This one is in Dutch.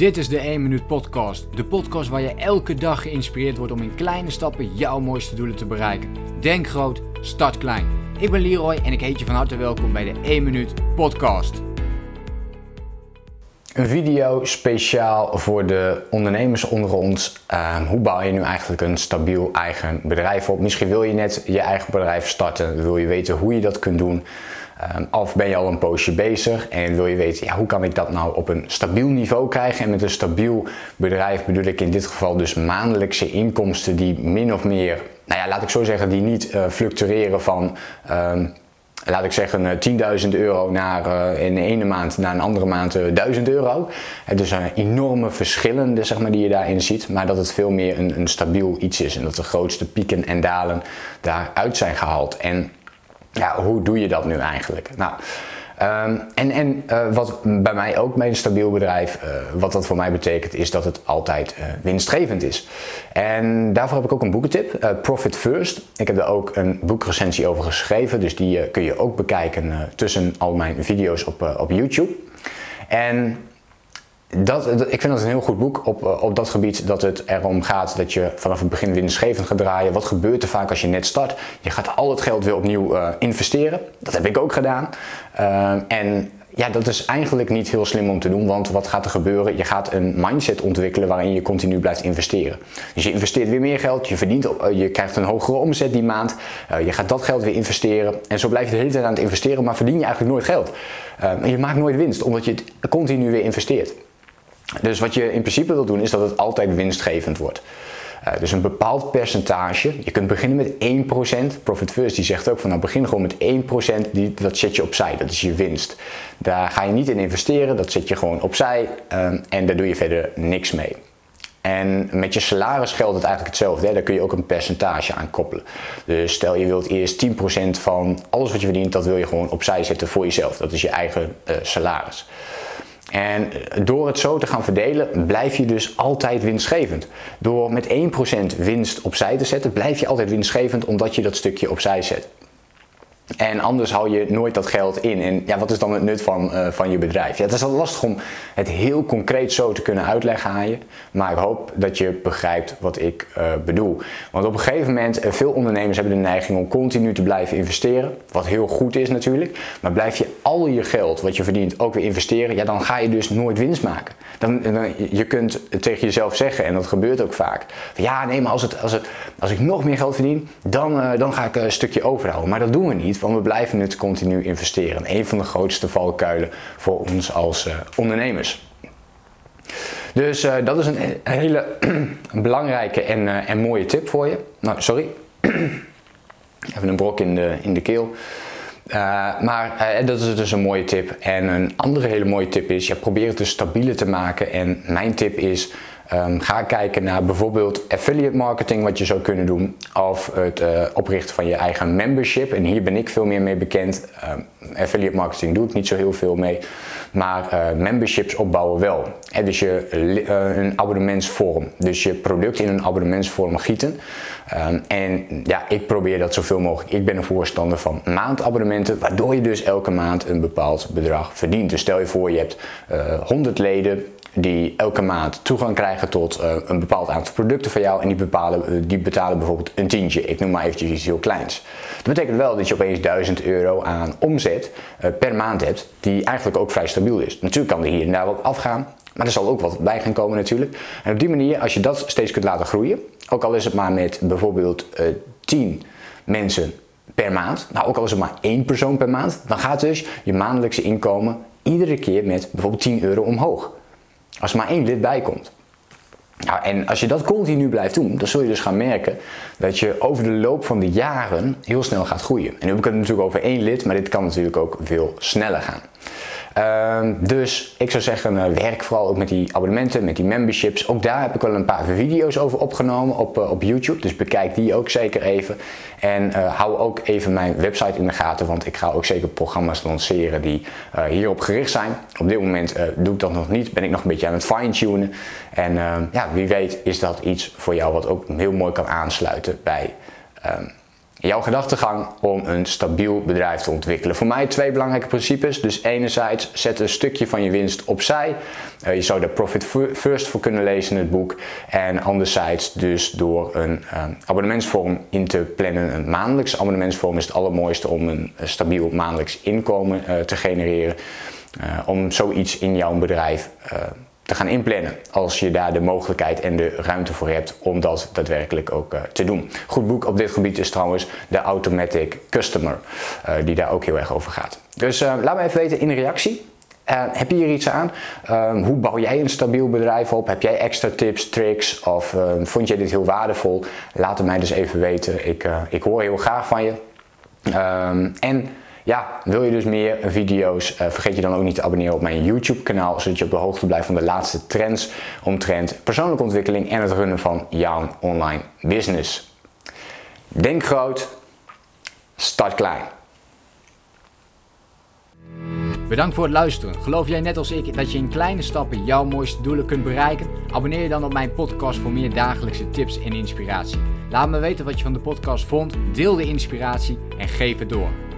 Dit is de 1 Minuut Podcast. De podcast waar je elke dag geïnspireerd wordt om in kleine stappen jouw mooiste doelen te bereiken. Denk groot, start klein. Ik ben Leroy en ik heet je van harte welkom bij de 1 Minuut Podcast. Een video speciaal voor de ondernemers onder ons. Ehm, hoe bouw je nu eigenlijk een stabiel eigen bedrijf op? Misschien wil je net je eigen bedrijf starten, wil je weten hoe je dat kunt doen. Um, of ben je al een poosje bezig en wil je weten, ja, hoe kan ik dat nou op een stabiel niveau krijgen? En met een stabiel bedrijf bedoel ik in dit geval dus maandelijkse inkomsten die min of meer, nou ja, laat ik zo zeggen, die niet uh, fluctueren van, um, laat ik zeggen, 10.000 euro naar, uh, in de ene maand naar een andere maand uh, 1000 euro. En dus zijn enorme verschillen zeg maar, die je daarin ziet, maar dat het veel meer een, een stabiel iets is en dat de grootste pieken en dalen daaruit zijn gehaald. En ja, hoe doe je dat nu eigenlijk? Nou, um, en en uh, wat bij mij ook bij een stabiel bedrijf, uh, wat dat voor mij betekent, is dat het altijd uh, winstgevend is. En daarvoor heb ik ook een boekentip, Profit First. Ik heb er ook een boekrecensie over geschreven, dus die kun je ook bekijken tussen al mijn video's op, op YouTube. En dat, ik vind dat een heel goed boek op, eh, op dat gebied dat het erom gaat dat je vanaf het begin winstgevend gaat draaien. Wat gebeurt er vaak als je net start? Je gaat al het geld weer opnieuw uh, investeren. Dat heb ik ook gedaan. Uh, en ja, dat is eigenlijk niet heel slim om te doen, want wat gaat er gebeuren? Je gaat een mindset ontwikkelen waarin je continu blijft investeren. Dus je investeert weer meer geld, je, verdient, je krijgt een hogere omzet die maand, je gaat dat geld weer investeren en zo blijf je de hele tijd aan het investeren, maar verdien je eigenlijk nooit geld. je maakt nooit winst, omdat je het continu weer investeert. Dus wat je in principe wil doen is dat het altijd winstgevend wordt. Uh, dus een bepaald percentage. Je kunt beginnen met 1%. Profit First die zegt ook van nou begin gewoon met 1%. Die, dat zet je opzij. Dat is je winst. Daar ga je niet in investeren. Dat zet je gewoon opzij. Uh, en daar doe je verder niks mee. En met je salaris geldt het eigenlijk hetzelfde. Hè? Daar kun je ook een percentage aan koppelen. Dus stel je wilt eerst 10% van alles wat je verdient, dat wil je gewoon opzij zetten voor jezelf. Dat is je eigen uh, salaris. En door het zo te gaan verdelen, blijf je dus altijd winstgevend. Door met 1% winst opzij te zetten, blijf je altijd winstgevend omdat je dat stukje opzij zet. En anders hou je nooit dat geld in. En ja, wat is dan het nut van, uh, van je bedrijf? Ja, het is al lastig om het heel concreet zo te kunnen uitleggen aan je. Maar ik hoop dat je begrijpt wat ik uh, bedoel. Want op een gegeven moment, uh, veel ondernemers hebben de neiging om continu te blijven investeren. Wat heel goed is natuurlijk. Maar blijf je al je geld wat je verdient ook weer investeren. Ja, dan ga je dus nooit winst maken. Dan, dan, je kunt tegen jezelf zeggen, en dat gebeurt ook vaak. Van, ja, nee, maar als, het, als, het, als ik nog meer geld verdien, dan, dan ga ik een stukje overhouden. Maar dat doen we niet want we blijven het continu investeren. Een van de grootste valkuilen voor ons als uh, ondernemers. Dus uh, dat is een, hele belangrijke en, uh, en mooie tip voor je. Nou, sorry. Even een brok in de, in de keel. Maar dat is dus een mooie tip. En een andere hele mooie tip is: ja, probeer het dus stabieler te maken. En mijn tip is: Um, ga kijken naar bijvoorbeeld affiliate marketing, wat je zou kunnen doen, of het uh, oprichten van je eigen membership. En hier ben ik veel meer mee bekend. Um, affiliate marketing doe ik niet zo heel veel mee, maar uh, memberships opbouwen wel. Dus je uh, een abonnementsvorm, dus je product in een abonnementsvorm gieten. Um, en ja, ik probeer dat zoveel mogelijk. Ik ben een voorstander van maandabonnementen, waardoor je dus elke maand een bepaald bedrag verdient. Dus stel je voor, je hebt 100 leden die elke maand toegang krijgen tot uh, een bepaald aantal producten van jou en die, bepalen, uh, die betalen bijvoorbeeld een tientje. Ik noem maar eventjes iets heel kleins. Dat betekent wel dat je opeens 1000 euro aan omzet uh, per maand hebt, die eigenlijk ook vrij stabiel is. Natuurlijk kan er hier en daar wat afgaan, maar er zal ook wat bij gaan komen natuurlijk. En op die manier, als je dat steeds kunt laten groeien, ook al is het maar met bijvoorbeeld 10 mensen per maand, nou ook al is het maar één persoon per maand, dan gaat dus je maandelijkse inkomen iedere keer met bijvoorbeeld 10 euro omhoog. Als er maar één lid bij komt. En als je dat continu blijft doen, dan zul je dus gaan merken dat je over de loop van de jaren heel snel gaat groeien. En nu heb ik het natuurlijk over één lid, maar dit kan natuurlijk ook veel sneller gaan. Uh, dus ik zou zeggen, uh, werk vooral ook met die abonnementen, met die memberships. Ook daar heb ik wel een paar video's over opgenomen op, uh, op YouTube. Dus bekijk die ook zeker even. En uh, hou ook even mijn website in de gaten, want ik ga ook zeker programma's lanceren die hierop gericht zijn. Op dit moment doe ik dat nog niet, ben ik nog een beetje aan het fine-tunen. En ja, wie weet is dat iets voor jou wat ook heel mooi kan aansluiten bij ehm, jouw gedachtegang om een stabiel bedrijf te ontwikkelen. Voor mij twee belangrijke principes. Dus enerzijds zet een stukje van je winst opzij. Uh, je zou daar Profit First voor kunnen lezen in het boek. En anderzijds dus door een uh, abonnementsvorm in te plannen. Een maandelijks abonnementsvorm is het allermooiste om een stabiel maandelijks inkomen uh, te genereren. om zoiets in jouw bedrijf te gaan inplannen als je daar de mogelijkheid en de ruimte voor hebt om dat daadwerkelijk ook uh, te doen. Goed boek op dit gebied is trouwens de Automatic Customer, uh, die daar ook heel erg over gaat. Dus uh, laat me even weten in de reactie. heb je hier iets aan? Ehm, hoe bouw jij een stabiel bedrijf op? Heb jij extra tips, tricks of ehm, vond jij dit heel waardevol? Laat het mij dus even weten. Ik, ik hoor heel graag van je. Um, en ja, wil je dus meer video's, uh, vergeet je dan ook niet te abonneren op mijn YouTube kanaal, zodat je op de hoogte blijft van de laatste trends omtrent persoonlijke ontwikkeling en het runnen van jouw online business. Denk groot, start klein. Bedankt voor het luisteren. Geloof jij net als ik dat je in kleine stappen jouw mooiste doelen kunt bereiken? Abonneer je dan op mijn podcast voor meer dagelijkse tips en inspiratie. Laat me weten wat je van de podcast vond, deel de inspiratie en geef het door.